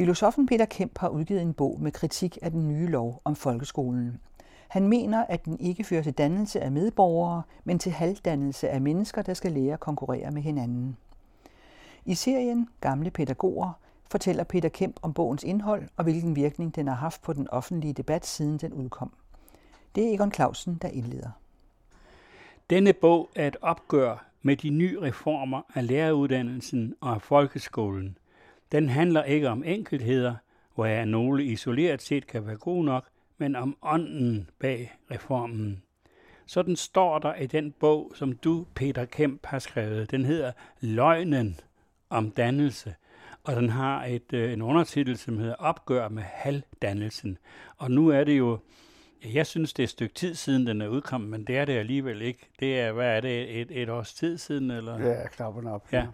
Filosofen Peter Kemp har udgivet en bog med kritik af den nye lov om folkeskolen. Han mener, at den ikke fører til dannelse af medborgere, men til halvdannelse af mennesker, der skal lære at konkurrere med hinanden. I serien Gamle Pædagoger fortæller Peter Kemp om bogens indhold og hvilken virkning den har haft på den offentlige debat, siden den udkom. Det er Egon Clausen, der indleder. Denne bog er et opgør med de nye reformer af læreruddannelsen og af folkeskolen. Den handler ikke om enkeltheder, hvor jeg nogle isoleret set kan være god nok, men om ånden bag reformen. Sådan står der i den bog, som du, Peter Kemp, har skrevet. Den hedder Løgnen om dannelse, og den har et, øh, en undertitel, som hedder Opgør med halvdannelsen. Og nu er det jo, jeg synes, det er et stykke tid siden, den er udkommet, men det er det alligevel ikke. Det er, hvad er det, et, et års tid siden? Eller? Ja, knappen op. Ja.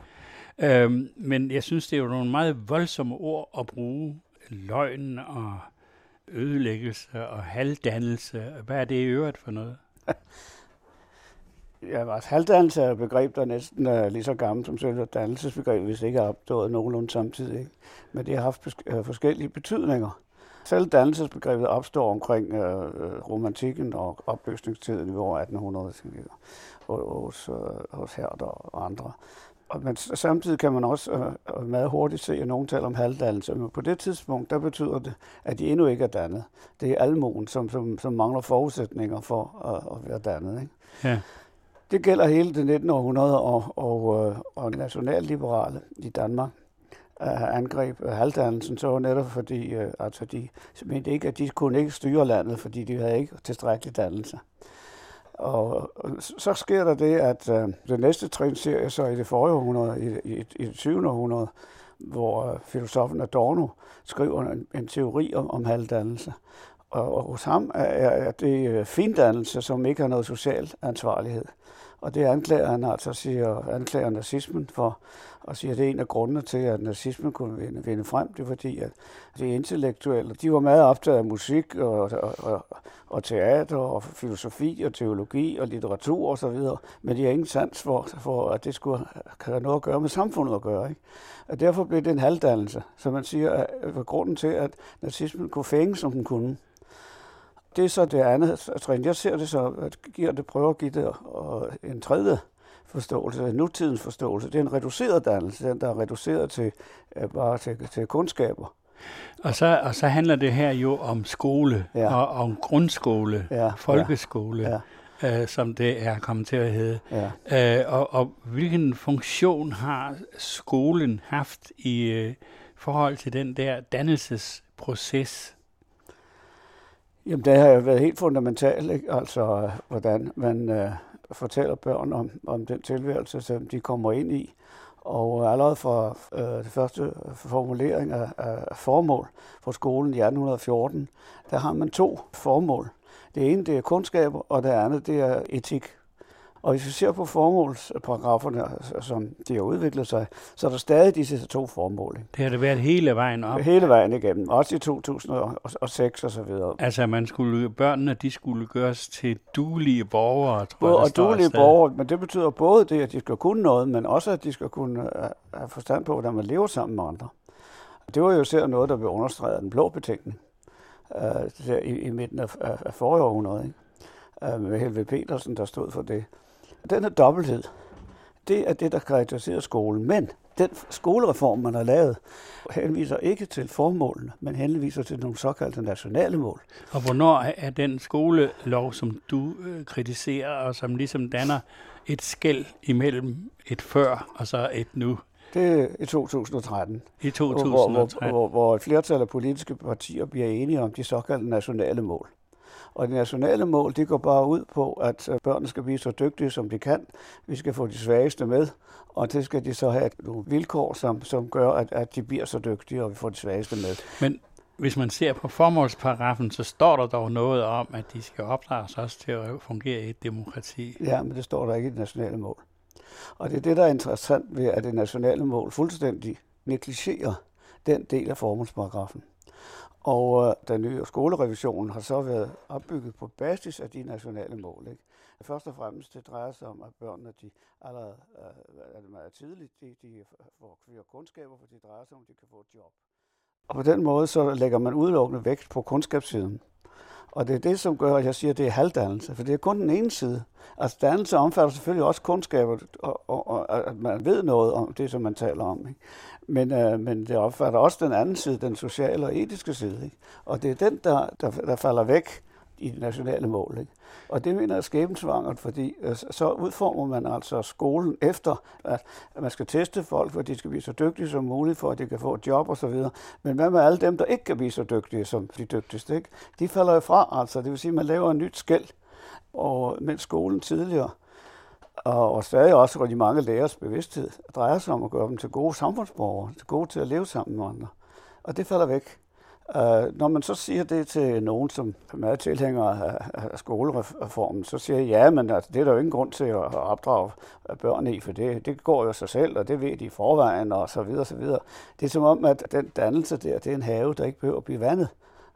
Øhm, men jeg synes, det er jo nogle meget voldsomme ord at bruge. Løgn og ødelæggelse og halvdannelse. Hvad er det i øvrigt for noget? Ja, altså halvdannelse er et begreb, der næsten er lige så gammelt som selve dannelsesbegrebet, hvis det ikke er opstået nogenlunde samtidig. Ikke? Men det har haft øh, forskellige betydninger. Selv dannelsesbegrebet opstår omkring øh, øh romantikken og opløsningstiden i år 1800 hos, øh, hos Herder og andre. Og, men samtidig kan man også øh, meget hurtigt se, at nogen taler om halvdannelse. Men på det tidspunkt, der betyder det, at de endnu ikke er dannet. Det er almoen, som, som, som mangler forudsætninger for at, at være dannet. Ikke? Ja. Det gælder hele det 19. århundrede, og, og, øh, og nationalliberale i Danmark uh, angreb halvdannelsen, så var netop fordi, uh, altså de mente ikke, at de kunne ikke styre landet, fordi de havde ikke tilstrækkelig dannelse. Og, så sker der det, at øh, det næste trin ser jeg så i det forrige århundrede, i, i, i det 20. århundrede, hvor øh, filosofen Adorno skriver en, en teori om, om halvdannelse. Og, og hos ham er, er det øh, findannelse, som ikke har noget social ansvarlighed. Og det anklager han altså, siger, anklager nazismen for, og siger, at det er en af grundene til, at nazismen kunne vinde, vinde frem. Det er fordi, at de intellektuelle, de var meget optaget af musik og, og, og, og teater og filosofi og teologi og litteratur osv., og men de har ingen sans for, for, at det skulle have noget at gøre med samfundet at gøre. Ikke? Og derfor blev det en halvdannelse, så man siger, at grunden til, at nazismen kunne fænge, som den kunne det er så det andet trin. Jeg ser det så, at giver det, prøver at give det og en tredje forståelse, nutidens forståelse. Det er en reduceret dannelse, den der er reduceret til uh, bare til, til kundskaber. Og så, og så handler det her jo om skole, ja. og om grundskole, ja. folkeskole, ja. Uh, som det er kommet til at hedde. Ja. Uh, og, og hvilken funktion har skolen haft i uh, forhold til den der dannelsesproces, Jamen, det har jo været helt fundamentalt, ikke? altså hvordan man øh, fortæller børn om, om den tilværelse, som de kommer ind i. Og allerede fra øh, det første formulering af, af formål for skolen i 1814, der har man to formål. Det ene det er kundskaber, og det andet det er etik. Og hvis vi ser på formålsparagraferne, som de har udviklet sig, så er der stadig disse to formål. Det har det været hele vejen op? Hele vejen igennem, også i 2006 og så videre. Altså, man skulle, børnene de skulle gøres til duelige borgere, tror både, jeg, Og duelige borgere, men det betyder både det, at de skal kunne noget, men også, at de skal kunne øh, have forstand på, hvordan man lever sammen med andre. Det var jo især noget, der blev understreget af den blå betænkning uh, i, i midten af, af, af forrige århundrede, ikke? Uh, med Helve Petersen, der stod for det. Denne dobbelthed, det er det, der karakteriserer skolen. Men den skolereform, man har lavet, henviser ikke til formålene, men henviser til nogle såkaldte nationale mål. Og hvornår er den skolelov, som du øh, kritiserer, og som ligesom danner et skæld imellem et før og så et nu? Det er i 2013. I 2013. Hvor, hvor, hvor, hvor et flertal af politiske partier bliver enige om de såkaldte nationale mål. Og de nationale mål, de går bare ud på, at øh, børnene skal blive så dygtige, som de kan. Vi skal få de svageste med, og det skal de så have nogle vilkår, som, som gør, at, at de bliver så dygtige, og vi får de svageste med. Men hvis man ser på formålsparagrafen, så står der dog noget om, at de skal opdrages også til at fungere i et demokrati. Ja, men det står der ikke i det nationale mål. Og det er det, der er interessant ved, at det nationale mål fuldstændig negligerer den del af formålsparagrafen. Og øh, den nye skolerevision har så været opbygget på basis af de nationale mål. Ikke? Først og fremmest det drejer sig om, at børnene de allerede øh, meget tidligt de, de får kundskaber, for det drejer sig om, at de kan få et job. Og på den måde så lægger man udelukkende vægt på kundskabssiden. Og det er det, som gør, at jeg siger, at det er halvdannelse, for det er kun den ene side. Altså dannelse omfatter selvfølgelig også kundskaber, og, og, og at man ved noget om det, som man taler om. Ikke? Men, øh, men det omfatter også den anden side, den sociale og etiske side. Ikke? Og det er den, der, der, der falder væk i de nationale mål. Ikke? Og det mener jeg er skæbensvangert, fordi øh, så udformer man altså skolen efter, at man skal teste folk, for de skal blive så dygtige som muligt, for at de kan få et job osv. Men hvad med alle dem, der ikke kan blive så dygtige som de dygtigste? Ikke? De falder jo fra, altså. Det vil sige, at man laver en nyt skæld. Og mens skolen tidligere og, og stadig også, hvor de mange lærers bevidsthed drejer sig om at gøre dem til gode samfundsborgere, til gode til at leve sammen med andre. Og det falder væk. Uh, når man så siger det til nogen, som er meget tilhængere af, af skolereformen, så siger jeg, ja, men altså, det er der jo ingen grund til at opdrage børn i, for det, det går jo sig selv, og det ved de i forvejen, og så videre, så videre. Det er som om, at den dannelse der, det er en have, der ikke behøver at blive vandet.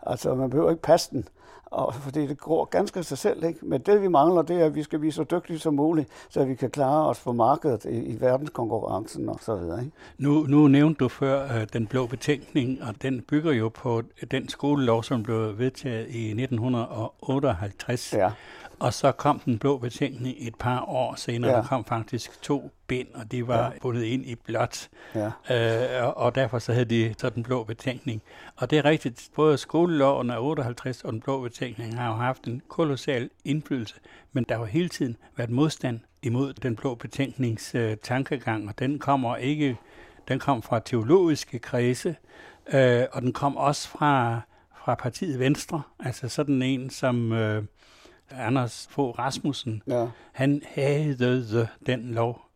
Altså, man behøver ikke passe den og fordi det går ganske af sig selv. Ikke? Men det vi mangler, det er, at vi skal blive så dygtige som muligt, så vi kan klare os på markedet i, i verdenskonkurrencen og så videre. Ikke? Nu, nu nævnte du før uh, den blå betænkning, og den bygger jo på den skolelov, som blev vedtaget i 1958. Ja. Og så kom den blå betænkning et par år senere. Ja. Der kom faktisk to bind, og de var ja. bundet ind i blåt. Ja. Øh, og, og derfor så havde de så den blå betænkning. Og det er rigtigt, både skoleloven af 58 og den blå betænkning har jo haft en kolossal indflydelse, men der har hele tiden været modstand imod den blå betænknings øh, tankegang, og den kommer ikke, den kom fra teologiske kredse, øh, og den kom også fra, fra partiet Venstre, altså sådan en som... Øh, Anders Fogh Rasmussen, ja. han havde den lov,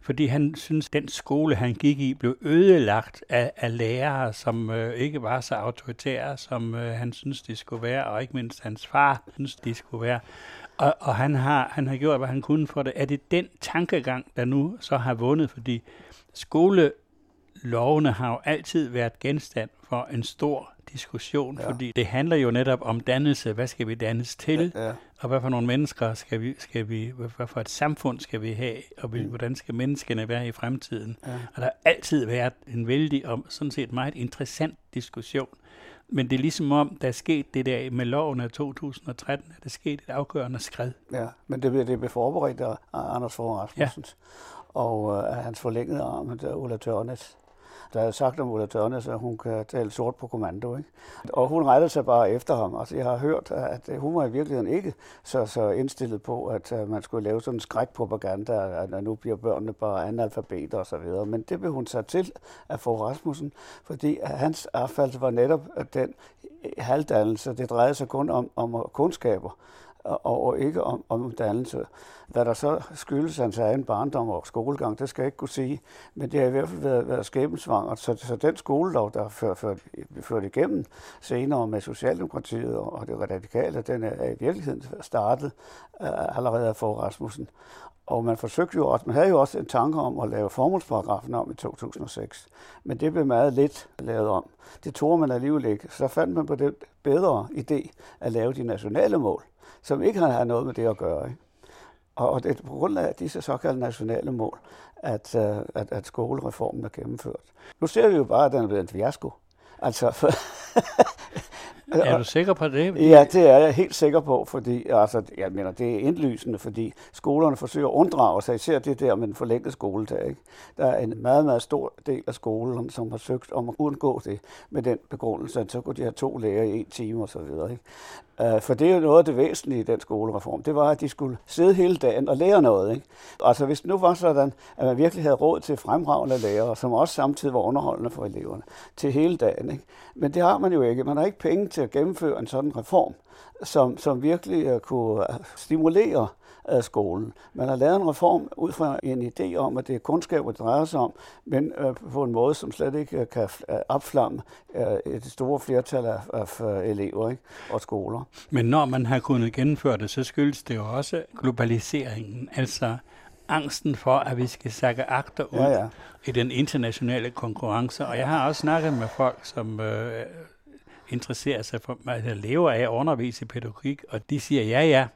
fordi han synes, den skole, han gik i, blev ødelagt af, af lærere, som øh, ikke var så autoritære, som øh, han synes, de skulle være, og ikke mindst hans far synes, de skulle være. Og, og han, har, han har gjort, hvad han kunne for det. Er det den tankegang, der nu så har vundet? Fordi skolelovene har jo altid været genstand for en stor diskussion, ja. fordi det handler jo netop om dannelse. Hvad skal vi dannes til? Ja, ja. Og hvad for nogle mennesker skal vi, skal vi, hvad for et samfund skal vi have? Og mm. hvordan skal menneskene være i fremtiden? Ja. Og der har altid været en vældig og sådan set meget interessant diskussion. Men det er ligesom om, der er sket det der med loven af 2013, at der sket et afgørende skred. Ja, men det, det blev forberedt af Anders Fogh Rasmussen. Ja. Og uh, hans forlængede arm, der Ulla Tørnes der havde sagt om Ulla Tørnes, at hun kan tale sort på kommando. Ikke? Og hun rettede sig bare efter ham. Altså, jeg har hørt, at hun var i virkeligheden ikke så, så indstillet på, at øh, man skulle lave sådan en skrækpropaganda, at nu bliver børnene bare analfabeter og så videre. Men det blev hun sat til af få Rasmussen, fordi hans affald var netop den halvdannelse. Det drejede sig kun om, om kundskaber og, og ikke om, om dannelse. Hvad der så skyldes hans egen barndom og skolegang, det skal jeg ikke kunne sige, men det har i hvert fald været, været skæbensvangert. Så, så den skolelov, der er ført, ført, ført igennem senere med Socialdemokratiet og det radikale, den er i virkeligheden startet uh, allerede af for Rasmussen. Og man forsøgte jo også, man havde jo også en tanke om at lave formålsparagrafen om i 2006, men det blev meget lidt lavet om. Det tog man alligevel ikke. Så fandt man på den bedre idé at lave de nationale mål som ikke har noget med det at gøre. Ikke? Og det er på grund af disse såkaldte nationale mål, at, øh, at, at skolereformen er gennemført. Nu ser vi jo bare, at den er blevet en fiasko. Altså, for er du sikker på det? Ja, det er jeg helt sikker på, fordi altså, jeg mener, det er indlysende, fordi skolerne forsøger at unddrage sig, især det der med den forlængede skoledag. Ikke? Der er en meget, meget stor del af skolen, som har søgt om at undgå det med den begrundelse, at så kunne de have to lærer i en time osv. Øh, for det er jo noget af det væsentlige i den skolereform. Det var, at de skulle sidde hele dagen og lære noget. Ikke? Altså hvis det nu var sådan, at man virkelig havde råd til fremragende lærere, som også samtidig var underholdende for eleverne, til hele dagen. Ikke? Men det har man jo ikke. Man har ikke penge til at gennemføre en sådan reform, som, som virkelig øh, kunne øh, stimulere af skolen. Man har lavet en reform ud fra en idé om, at det er kundskaber, det drejer sig om, men øh, på en måde, som slet ikke kan opflamme øh, et store flertal af, af elever ikke? og skoler. Men når man har kunnet gennemføre det, så skyldes det jo også globaliseringen, altså angsten for, at vi skal sakke agter ud ja, ja. i den internationale konkurrence. Og jeg har også snakket med folk, som øh, interesserer sig for, at lever af at undervise i pædagogik, og de siger, ja ja,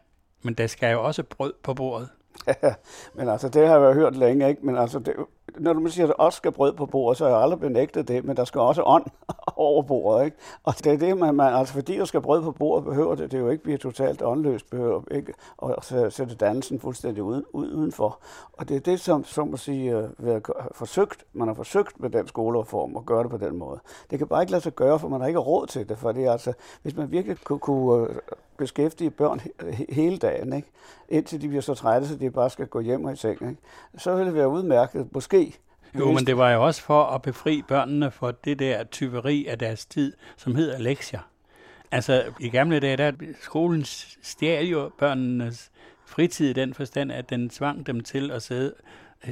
men der skal jo også brød på bordet. Ja, men altså, det har jeg hørt længe, ikke? Men altså, det, når du siger, at der også skal brød på bordet, så har jeg aldrig benægtet det, men der skal også ånd over bordet. Ikke? Og det er det, man, man, altså fordi der skal brød på bordet, behøver det, det jo ikke blive totalt åndløst, behøver ikke at sætte dansen fuldstændig uden, udenfor. Og det er det, som, som at sige, uh, øh, forsøgt, man har forsøgt med den skolereform at gøre det på den måde. Det kan bare ikke lade sig gøre, for man har ikke råd til det, fordi det altså, hvis man virkelig kunne, kunne øh, beskæftige børn hele dagen, ikke? indtil de bliver så trætte, så de bare skal gå hjem og i seng, ikke? så ville det være udmærket, måske, jo, men det var jo også for at befri børnene for det der tyveri af deres tid, som hedder lektier. Altså, i gamle dage, der skolen stjal jo børnenes fritid i den forstand, at den tvang dem til at sidde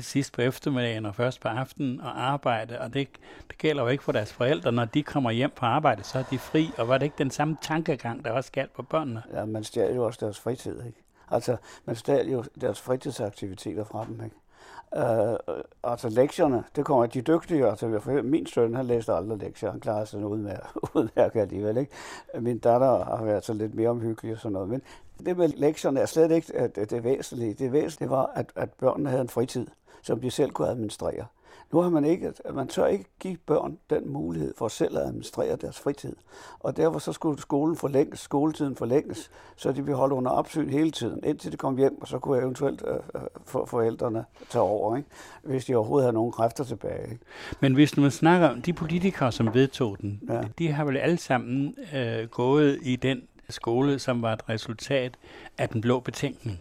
sidst på eftermiddagen og først på aftenen og arbejde, og det, det gælder jo ikke for deres forældre. Når de kommer hjem på arbejde, så er de fri, og var det ikke den samme tankegang, der også galt på børnene? Ja, man stjal jo også deres fritid, ikke? Altså, man stjal jo deres fritidsaktiviteter fra dem, ikke? Øh, altså lektierne, det kommer de dygtige, altså min søn, han læste aldrig lektier, han klarede sig udmærket, udmærket alligevel, ikke? Min datter har været så lidt mere omhyggelig og sådan noget, men det med lektierne er slet ikke det, det væsentlige. Det væsentlige var, at, at børnene havde en fritid, som de selv kunne administrere. Nu har man ikke, man tør ikke give børn den mulighed for selv at administrere deres fritid. Og derfor så skulle skolen forlænges, skoletiden forlænges, så de blev holdt under opsyn hele tiden, indtil de kom hjem, og så kunne eventuelt øh, øh for forældrene tage over, ikke? hvis de overhovedet havde nogen kræfter tilbage. Ikke? Men hvis man snakker om de politikere, som vedtog den, ja. de har vel alle sammen øh, gået i den skole, som var et resultat af den blå betænkning.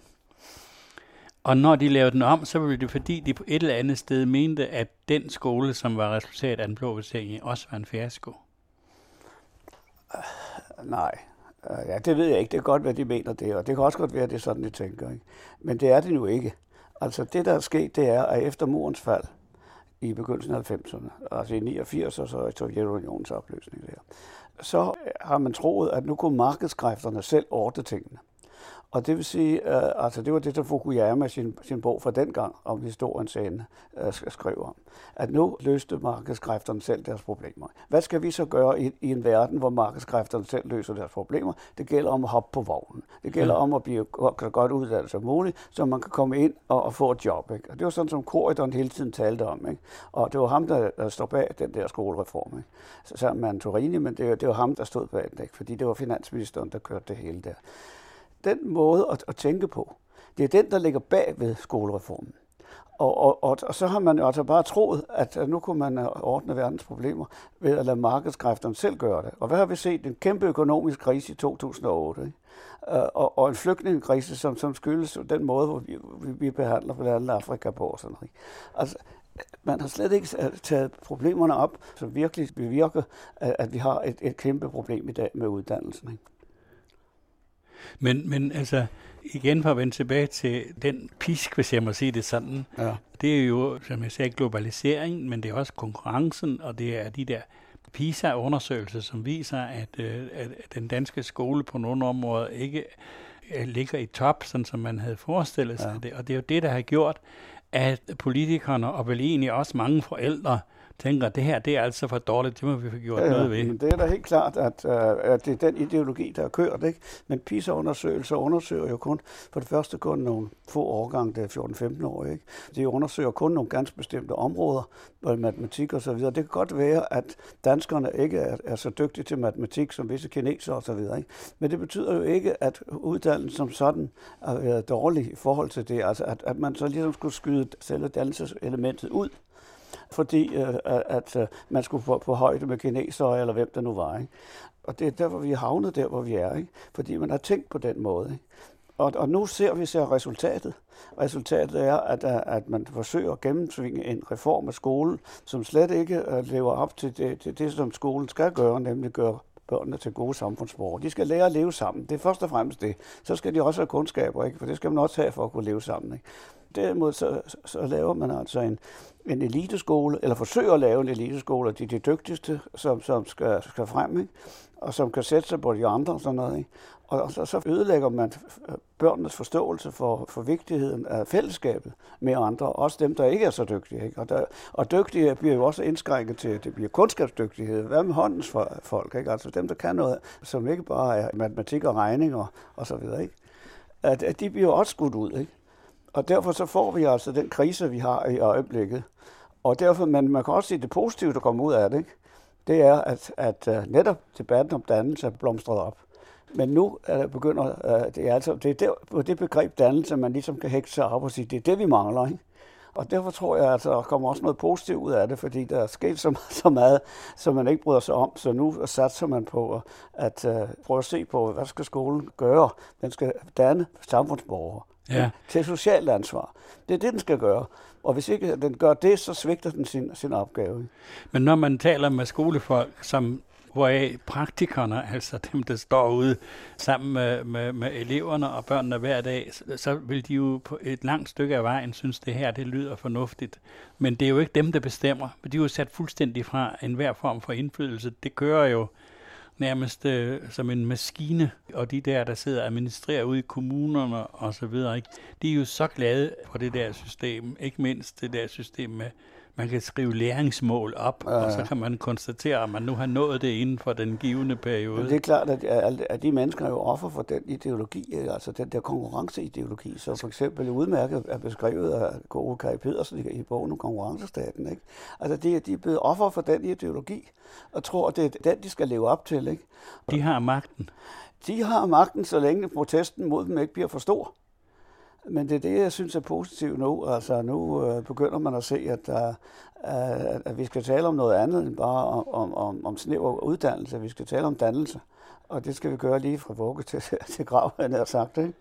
Og når de lavede den om, så var det fordi, de på et eller andet sted mente, at den skole, som var resultat af den blå betænkning, også var en fiasko. Uh, nej. Uh, ja, det ved jeg ikke. Det er godt, hvad de mener det, og det kan også godt være, at det er sådan, de tænker. Ikke? Men det er det nu ikke. Altså det, der er sket, det er, at efter murens fald i begyndelsen af 90'erne, altså i 89 og så i Sovjetunionens opløsning der, så har man troet, at nu kunne markedskræfterne selv ordne tingene. Og det vil sige, øh, altså det var det, der Fukuyama sin, sin bog fra dengang om historiens ende øh, skrev om. At nu løste markedskræfterne selv deres problemer. Hvad skal vi så gøre i, i en verden, hvor markedskræfterne selv løser deres problemer? Det gælder om at hoppe på vognen. Det gælder ja. om at blive så godt uddannet som muligt, så man kan komme ind og, og få et job. Ikke? Og det var sådan, som Corridon hele tiden talte om. Ikke? Og det var ham, der, der stod bag den der skolereform. Ikke? Så sammen med Antorini, men det, det var ham, der stod bag den. Ikke? Fordi det var finansministeren, der kørte det hele der den måde at, at tænke på, det er den, der ligger bag ved skolereformen. Og, og, og, og så har man jo altså bare troet, at, nu kunne man øh, ordne verdens problemer ved at lade markedskræfterne selv gøre det. Og hvad har vi set? En kæmpe økonomisk krise i 2008. Ikke? Øh, og, og en flygtningekrise, som, som skyldes den måde, hvor vi, vi behandler blandt andet Afrika på. Og sådan, ikke? Altså, man har slet ikke øh, taget problemerne op, som virkelig bevirker, at, at vi har et, et kæmpe problem i dag med uddannelsen. Ikke? Men, men altså, igen for at vende tilbage til den pisk, hvis jeg må sige det sådan, ja. det er jo, som jeg sagde, globalisering, men det er også konkurrencen, og det er de der PISA-undersøgelser, som viser, at, øh, at den danske skole på nogle områder ikke øh, ligger i top, sådan som man havde forestillet sig ja. det. Og det er jo det, der har gjort, at politikerne, og vel egentlig også mange forældre, tænker, at det her det er altså for dårligt, det må vi få gjort ja, noget ved. Men det er da helt klart, at, uh, at det er den ideologi, der er kørt. Ikke? Men PISA-undersøgelser undersøger jo kun, for det første kun nogle få årgange, det er 14-15 år. Ikke? De undersøger kun nogle ganske bestemte områder, matematik og så videre. Det kan godt være, at danskerne ikke er, er så dygtige til matematik som visse kinesere og så videre. Ikke? Men det betyder jo ikke, at uddannelsen som sådan er dårlig i forhold til det. Altså at, at man så ligesom skulle skyde selve dannelseselementet ud fordi øh, øh, at øh, man skulle på, på højde med kinesere, eller hvem der nu var. Ikke? Og det er derfor, vi er havnet der, hvor vi er. Ikke? Fordi man har tænkt på den måde. Ikke? Og, og nu ser vi så resultatet. Resultatet er, at, øh, at man forsøger at gennemtvinge en reform af skolen, som slet ikke øh, lever op til det, til det, som skolen skal gøre, nemlig gøre børnene til gode samfundsborgere. De skal lære at leve sammen. Det er først og fremmest det. Så skal de også have kundskaber, ikke? for det skal man også have for at kunne leve sammen. Ikke? Derimod så, så laver man altså en, en eliteskole, eller forsøger at lave en eliteskole og de, de dygtigste, som, som skal, skal frem, ikke? og som kan sætte sig på de andre og sådan noget. Ikke? Og så, så ødelægger man børnenes forståelse for, for vigtigheden af fællesskabet med andre, også dem, der ikke er så dygtige. Ikke? Og, der, og dygtige bliver jo også indskrænket til, det bliver kundskabsdygtighed. Hvad med håndens folk? Ikke? Altså dem, der kan noget, som ikke bare er matematik og regning og, og så videre. Ikke? At, at de bliver også skudt ud. Ikke? Og derfor så får vi altså den krise, vi har i øjeblikket. Og derfor, man, man kan også se det positive, der kommer ud af det. Ikke? det er, at, at uh, netop debatten om dannelse er blomstret op. Men nu er det begynder, uh, det er altså det, er der, på det begreb dannelse, man ligesom kan hægte sig op og sige, det er det, vi mangler. Ikke? Og derfor tror jeg, at der kommer også noget positivt ud af det, fordi der er sket så, så meget, som man ikke bryder sig om. Så nu satser man på at uh, prøve at se på, hvad skal skolen gøre? Den skal danne samfundsborgere ja. til socialt ansvar. Det er det, den skal gøre. Og hvis ikke den gør det, så svigter den sin, sin opgave. Men når man taler med skolefolk, som hvoraf praktikerne, altså dem, der står ude sammen med, med, med eleverne og børnene hver dag, så, så vil de jo på et langt stykke af vejen synes, det her det lyder fornuftigt. Men det er jo ikke dem, der bestemmer. De er jo sat fuldstændig fra enhver form for indflydelse. Det kører jo nærmest øh, som en maskine, og de der, der sidder og administrerer ude i kommunerne og så videre, ikke? de er jo så glade for det der system, ikke mindst det der system med man kan skrive læringsmål op, ja. og så kan man konstatere, at man nu har nået det inden for den givende periode. Men det er klart, at, at de mennesker er jo offer for den ideologi, altså den der konkurrenceideologi, så for eksempel udmærket er beskrevet af Kåre Kai Pedersen i bogen om konkurrencestaten. Ikke? Altså de, de er blevet offer for den ideologi, og tror, at det er den, de skal leve op til. Ikke? De har magten. De har magten, så længe protesten mod dem ikke bliver for stor. Men det er det, jeg synes er positivt nu. Altså nu øh, begynder man at se, at, der, øh, at vi skal tale om noget andet end bare om, om, om snæver uddannelse. Vi skal tale om dannelse. Og det skal vi gøre lige fra vugge til, til grav, han har sagt. Ikke?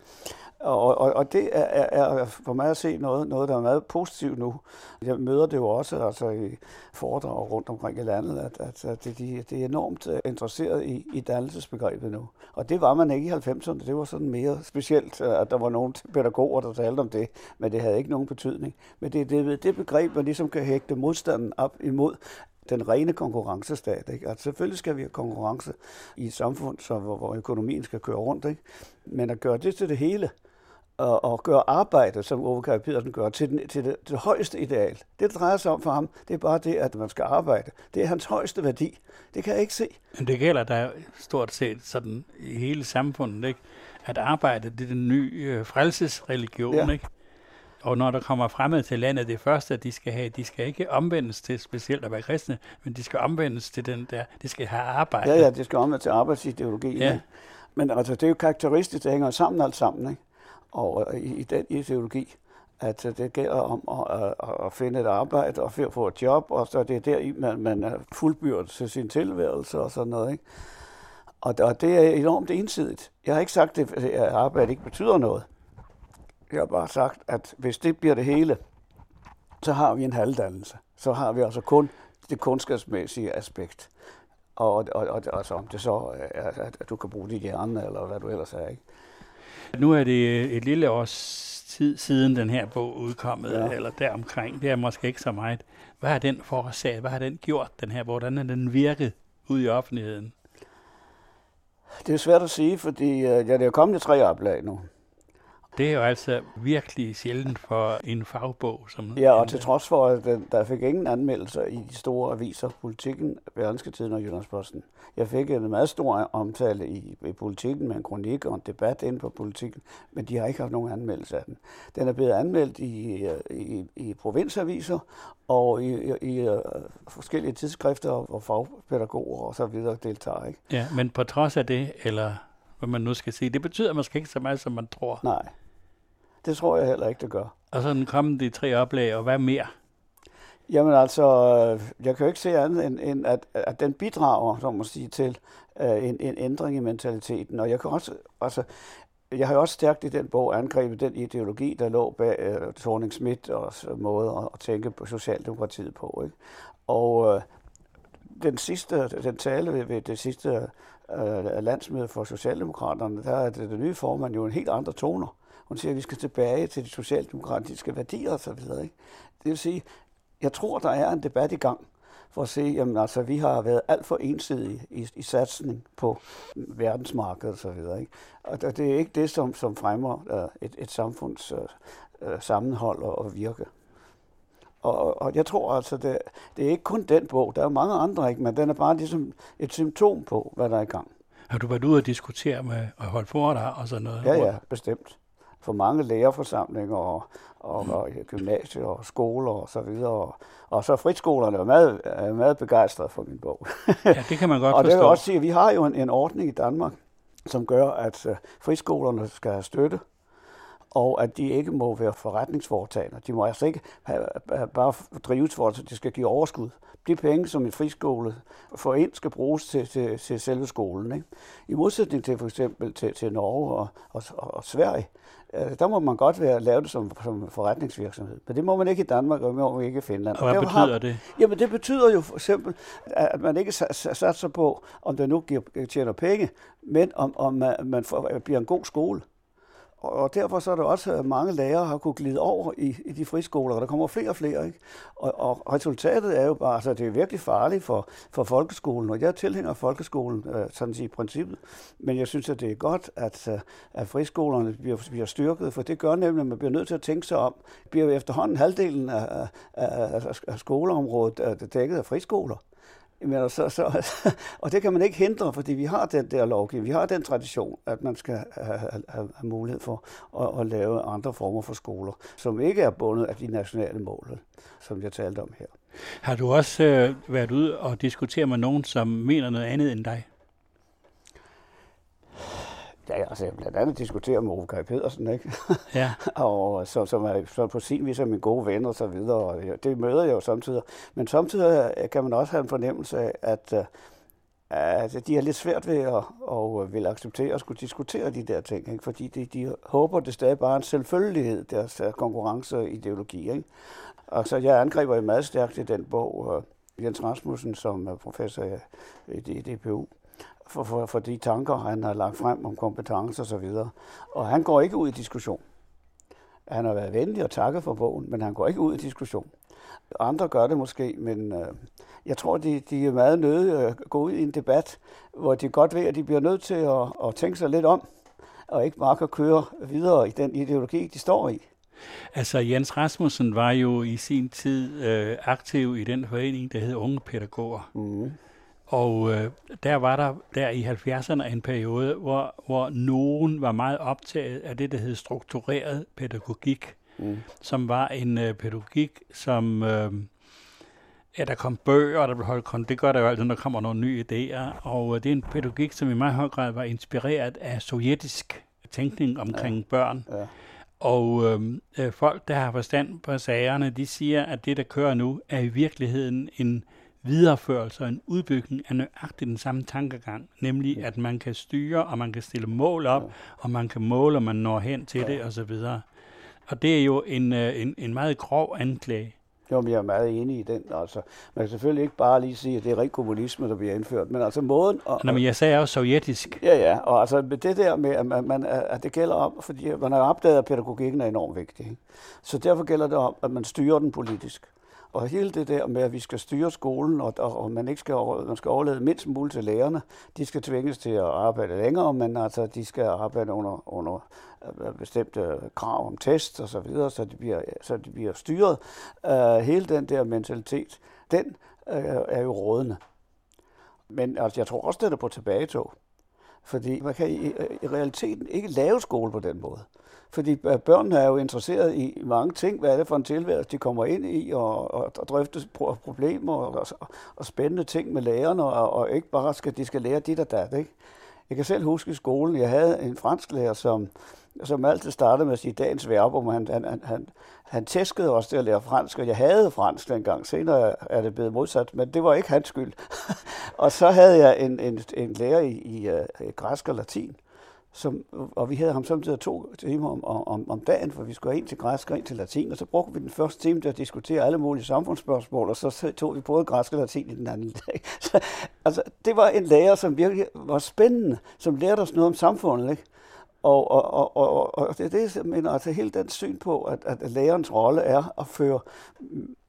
Og, og, og det er, er, for mig at se noget, noget, der er meget positivt nu. Jeg møder det jo også altså, i foredrag rundt omkring i landet, at, at, at det, de, det er enormt øh, interesseret i, i dannelsesbegrebet nu. Og det var man ikke i 90'erne. Det var sådan mere specielt, øh, at der var nogle pædagoger, der talte om det, men det havde ikke nogen betydning. Men det er det, det begreb, man ligesom kan hægte modstanden op imod, den rene konkurrencestat. Ikke? Altså, selvfølgelig skal vi have konkurrence i et samfund, så, hvor, hvor økonomien skal køre rundt. Ikke? Men at gøre det til det hele, og, og gøre arbejde, som Ove Kaj Pedersen gør, til, den, til det, det højeste ideal. Det, det drejer sig om for ham, det er bare det, at man skal arbejde. Det er hans højeste værdi. Det kan jeg ikke se. Men det gælder der stort set sådan i hele samfundet, ikke? at arbejde det er den nye øh, frelsesreligion. Ja. Ikke? Og når der kommer fremmede til landet, det første, de skal have, de skal ikke omvendes til specielt at være kristne, men de skal omvendes til den der, de skal have arbejde. Ja, ja, de skal omvendes til arbejdsideologi. Ja. Men altså, det er jo karakteristisk, det hænger sammen alt sammen. Ikke? Og i, i den ideologi, at det gælder om at, at, at finde et arbejde og få et job, og så det er der, man, man er fuldbyrdet til sin tilværelse og sådan noget. Ikke? Og, og det er enormt ensidigt. Jeg har ikke sagt, at arbejde ikke betyder noget. Jeg har bare sagt, at hvis det bliver det hele, så har vi en halvdannelse. Så har vi altså kun det kunskabsmæssige aspekt. Og, og, og altså, om det så er, at du kan bruge dit hjerne, eller hvad du ellers er. Ikke? Nu er det et lille års tid siden den her bog udkommet, ja. eller deromkring. Det er måske ikke så meget. Hvad har den forårsaget? Hvad har den gjort, den her? Hvordan er den virket ud i offentligheden? Det er svært at sige, fordi øh, ja, det er kommet i tre oplag nu. Det er jo altså virkelig sjældent for en fagbog. Som ja, og til trods for, at der fik ingen anmeldelser i de store aviser, Politikken, Berlingske Tiden og Jyllandsposten. Jeg fik en meget stor omtale i, i Politikken med en kronik og en debat inde på Politikken, men de har ikke haft nogen anmeldelse af den. Den er blevet anmeldt i, i, i provinsaviser og i, i, i uh, forskellige tidsskrifter, hvor fagpædagoger og så videre deltager. Ikke? Ja, men på trods af det, eller hvad man nu skal sige, det betyder måske ikke så meget, som man tror. Nej. Det tror jeg heller ikke, det gør. Og så den kommet i tre oplag, og hvad mere? Jamen altså, jeg kan jo ikke se andet end, end at, at den bidrager, som man sige, til uh, en, en ændring i mentaliteten. Og jeg kan også, altså, jeg har jo også stærkt i den bog angrebet den ideologi, der lå bag uh, Thorning Schmidt og måde at, at tænke på Socialdemokratiet på. Ikke? Og uh, den sidste, den tale ved, ved det sidste uh, landsmøde for Socialdemokraterne, der er det, det nye formand jo en helt andre toner. Hun siger, at vi skal tilbage til de socialdemokratiske værdier osv. Det vil sige, jeg tror, der er en debat i gang for at se, jamen altså, vi har været alt for ensidige i, i satsning på verdensmarkedet osv. Ikke? Og det er ikke det, som, som fremmer uh, et, et samfunds uh, uh, sammenhold og, og virke. Og, og jeg tror altså, det, det er ikke kun den bog, der er mange andre, ikke? men den er bare ligesom et symptom på, hvad der er i gang. Har du været ude og diskutere med og holde foredrag og sådan noget? Ja, ja, bestemt. For mange lærerforsamlinger og, og, og gymnasier og skoler og så videre. Og, og så friskolerne er meget, er meget begejstrede for min bog. ja, det kan man godt og forstå. Og det vil også sige, at vi har jo en, en ordning i Danmark, som gør, at uh, friskolerne skal have støtte og at de ikke må være forretningsforetagende. De må altså ikke have, have bare drives for, at de skal give overskud. De penge, som en friskole får ind, skal bruges til, til, til selve skolen. Ikke? I modsætning til for eksempel til, til Norge og, og, og Sverige, øh, der må man godt være lave det som, som forretningsvirksomhed. Men det må man ikke i Danmark, og det må man ikke i Finland. Og hvad og betyder har, det? Jamen det betyder jo for eksempel, at man ikke satser på, om det nu giver, tjener penge, men om, om man, man får, bliver en god skole. Og derfor så er der også øh, mange lærere, har kunne glide over i, i de friskoler, og der kommer flere og flere. Ikke? Og, og resultatet er jo bare, altså det er virkelig farligt for, for folkeskolen, og jeg tilhænger folkeskolen, øh, sådan sige i princippet. Men jeg synes, at det er godt, at, øh, at friskolerne bliver, bliver styrket, for det gør nemlig, at man bliver nødt til at tænke sig om. Bliver efterhånden halvdelen af, af, af, af skoleområdet øh, dækket af friskoler. Men altså, så, så, og det kan man ikke hindre, fordi vi har den der lovgivning, vi har den tradition, at man skal have, have, have mulighed for at, at lave andre former for skoler, som ikke er bundet af de nationale mål, som jeg talte om her. Har du også øh, været ude og diskutere med nogen, som mener noget andet end dig? Ja, altså jeg blandt andet diskuterer med Ove Kaj Pedersen, ikke? Ja. og så, som er så på sin vis er min gode ven og så videre, og det møder jeg jo samtidig. Men samtidig kan man også have en fornemmelse af, at, øh, at de er lidt svært ved at, at vil acceptere at skulle diskutere de der ting, ikke? fordi de, de håber, det stadig bare en selvfølgelighed, deres øh, konkurrenceideologi. Ikke? Og så jeg angriber jo meget stærkt i den bog, øh, Jens Rasmussen, som er professor i DPU, for, for, for de tanker, han har lagt frem om kompetencer osv. Og, og han går ikke ud i diskussion. Han har været venlig og takket for bogen, men han går ikke ud i diskussion. Andre gør det måske, men øh, jeg tror, de, de er meget nødt at gå ud i en debat, hvor de godt ved, at de bliver nødt til at, at tænke sig lidt om, og ikke bare kan køre videre i den ideologi, de står i. Altså Jens Rasmussen var jo i sin tid øh, aktiv i den forening, der hed Unge Pædagoger. Mm. Og øh, der var der der i 70'erne en periode, hvor, hvor nogen var meget optaget af det, der hed struktureret pædagogik, mm. som var en øh, pædagogik, som... Øh, ja, der kom bøger, der blev holdt kon. Det gør der jo altid, når der kommer nogle nye idéer. Og øh, det er en pædagogik, som i meget høj grad var inspireret af sovjetisk tænkning omkring ja. børn. Ja. Og øhm, øh, folk, der har forstand på sagerne, de siger, at det, der kører nu, er i virkeligheden en videreførelse og en udbygning af nøjagtigt den samme tankegang, nemlig at man kan styre, og man kan stille mål op, og man kan måle, og man når hen til det, osv. Og det er jo en, øh, en, en meget grov anklage. Jo, men jeg er meget enig i den. Altså, man kan selvfølgelig ikke bare lige sige, at det er rigtig kommunisme, der bliver indført, men altså måden... Og, Nå, men jeg sagde også sovjetisk. Ja, ja, og altså det der med, at, man, man, at det gælder om, fordi man har opdaget, at pædagogikken er enormt vigtig. Så derfor gælder det om, at man styrer den politisk. Og hele det der med, at vi skal styre skolen, og, og, og man ikke skal, man skal overlade mindst muligt til lærerne, de skal tvinges til at arbejde længere, men altså, de skal arbejde under, under øh, bestemte krav om test og så videre, så de bliver, så de bliver styret. Uh, hele den der mentalitet, den uh, er jo rådende. Men altså, jeg tror også, det er på tilbagetog. Fordi man kan i, i realiteten ikke lave skole på den måde. Fordi øh, børnene er jo interesseret i mange ting. Hvad er det for en tilværelse, de kommer ind i, og, og, og drøfte problemer og, og, og spændende ting med lærerne, og, og ikke bare skal de skal lære dit og dat. Ikke? Jeg kan selv huske i skolen, jeg havde en fransk lærer, som, som altid startede med at sige dagens verbum. Han, han, han, han tæskede os til at lære fransk, og jeg havde fransk dengang. Senere er det blevet modsat, men det var ikke hans skyld. og så havde jeg en, en, en lærer i, i, i græsk og latin, som, og vi havde ham samtidig to timer om, om, om dagen, for vi skulle ind til græsk og ind til latin, og så brugte vi den første time til at diskutere alle mulige samfundsspørgsmål, og så tog vi både græsk og latin i den anden dag. Så, altså, det var en lærer, som virkelig var spændende, som lærte os noget om samfundet, ikke? Og, og, og, og, og det er det, jeg mener, altså hele den syn på, at, at lærerens rolle er at føre,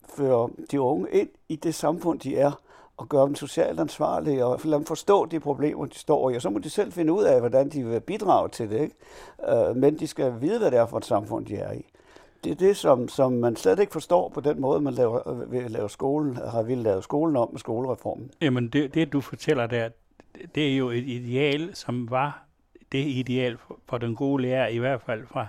føre de unge ind i det samfund, de er, og gøre dem socialt ansvarlige, og lade dem forstå de problemer, de står i, og så må de selv finde ud af, hvordan de vil bidrage til det. Ikke? Øh, men de skal vide, hvad det er for et samfund, de er i. Det er det, som, som man slet ikke forstår på den måde, man laver, vil lave skolen, har ville lave skolen om med skolereformen. Jamen, det, det du fortæller der, det er jo et ideal, som var det ideal for den gode lærer, i hvert fald fra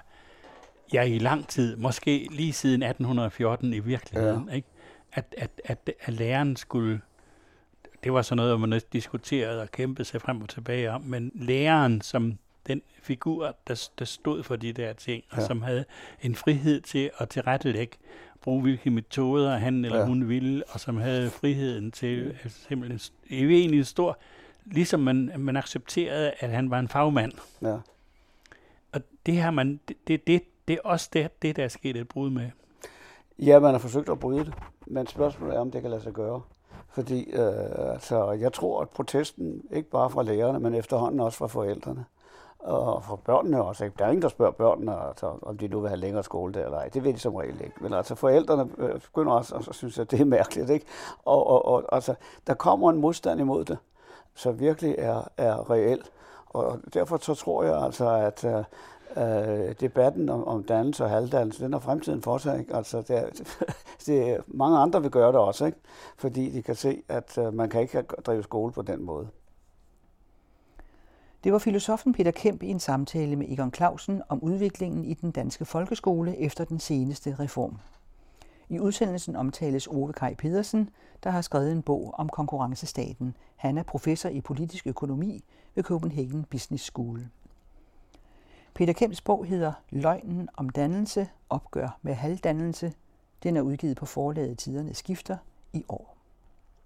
ja, i lang tid, måske lige siden 1814 i virkeligheden, ja. ikke? At, at, at, at læreren skulle, det var sådan noget, man diskuterede og kæmpede sig frem og tilbage om, men læreren som den figur, der, der stod for de der ting, ja. og som havde en frihed til at tilrettelægge, bruge hvilke metoder han eller ja. hun ville, og som havde friheden til altså, simpelthen egentlig en stor, ligesom man, man accepterede, at han var en fagmand. Ja. Og det har man, det, det, det, det er også det, det, der er sket et brud med. Ja, man har forsøgt at bryde det, men spørgsmålet er, om det kan lade sig gøre. Fordi øh, altså, jeg tror, at protesten, ikke bare fra lærerne, men efterhånden også fra forældrene, og for børnene også. Ikke? Der er ingen, der spørger børnene, altså, om de nu vil have længere skole der eller ej. Det ved de som regel ikke. Men altså forældrene øh, begynder også at synes, at det er mærkeligt. Ikke? Og, og, og altså, der kommer en modstand imod det, så virkelig er, er reelt. Og derfor så tror jeg altså, at øh, øh, debatten om, om dannelse og halvdannelse, den er fremtiden for sig. Ikke? Altså, det er, det er, mange andre vil gøre det også, ikke? fordi de kan se, at øh, man kan ikke drive skole på den måde. Det var filosofen Peter Kemp i en samtale med Egon Clausen om udviklingen i den danske folkeskole efter den seneste reform. I udsendelsen omtales Ove Kaj Pedersen, der har skrevet en bog om konkurrencestaten. Han er professor i politisk økonomi ved Copenhagen Business School. Peter Kemps bog hedder Løgnen om dannelse, opgør med halvdannelse. Den er udgivet på forlaget Tiderne Skifter i år.